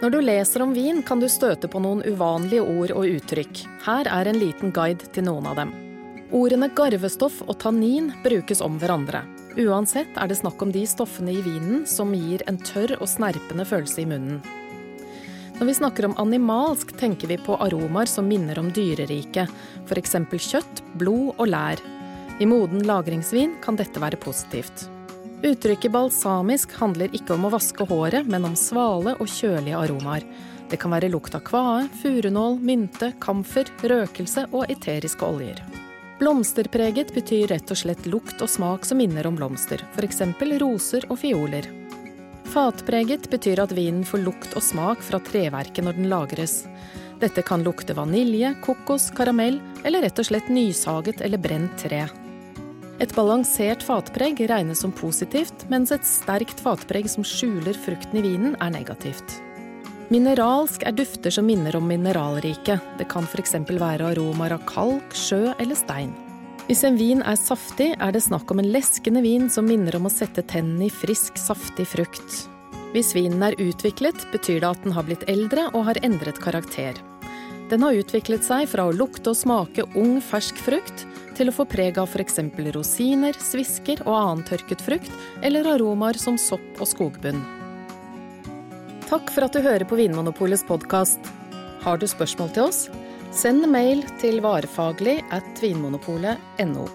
Når du leser om vin, kan du støte på noen uvanlige ord og uttrykk. Her er en liten guide til noen av dem. Ordene garvestoff og tannin brukes om hverandre. Uansett er det snakk om de stoffene i vinen som gir en tørr og snerpende følelse i munnen. Når vi snakker om animalsk, tenker vi på aromaer som minner om dyreriket, f.eks. kjøtt, blod og lær. I moden lagringsvin kan dette være positivt. Uttrykket balsamisk handler ikke om å vaske håret, men om svale og kjølige aromaer. Det kan være lukt av kvae, furunål, mynte, kamfer, røkelse og eteriske oljer. Blomsterpreget betyr rett og slett lukt og smak som minner om blomster, f.eks. roser og fioler. Fatpreget betyr at vinen får lukt og smak fra treverket når den lagres. Dette kan lukte vanilje, kokos, karamell eller rett og slett nysaget eller brent tre. Et balansert fatpreg regnes som positivt, mens et sterkt fatpreg som skjuler frukten i vinen, er negativt. Mineralsk er dufter som minner om mineralriket. Det kan f.eks. være aromaer av kalk, sjø eller stein. Hvis en vin er saftig, er det snakk om en leskende vin som minner om å sette tennene i frisk, saftig frukt. Hvis vinen er utviklet, betyr det at den har blitt eldre og har endret karakter. Den har utviklet seg fra å lukte og smake ung, fersk frukt til å få preg av f.eks. rosiner, svisker og annen tørket frukt, eller aromaer som sopp og skogbunn. Takk for at du hører på Vinmonopolets podkast. Har du spørsmål til oss? Send mail til varefaglig at vinmonopolet.no.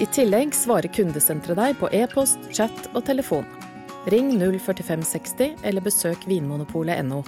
I tillegg svarer kundesenteret deg på e-post, chat og telefon. Ring 04560 eller besøk vinmonopolet.no.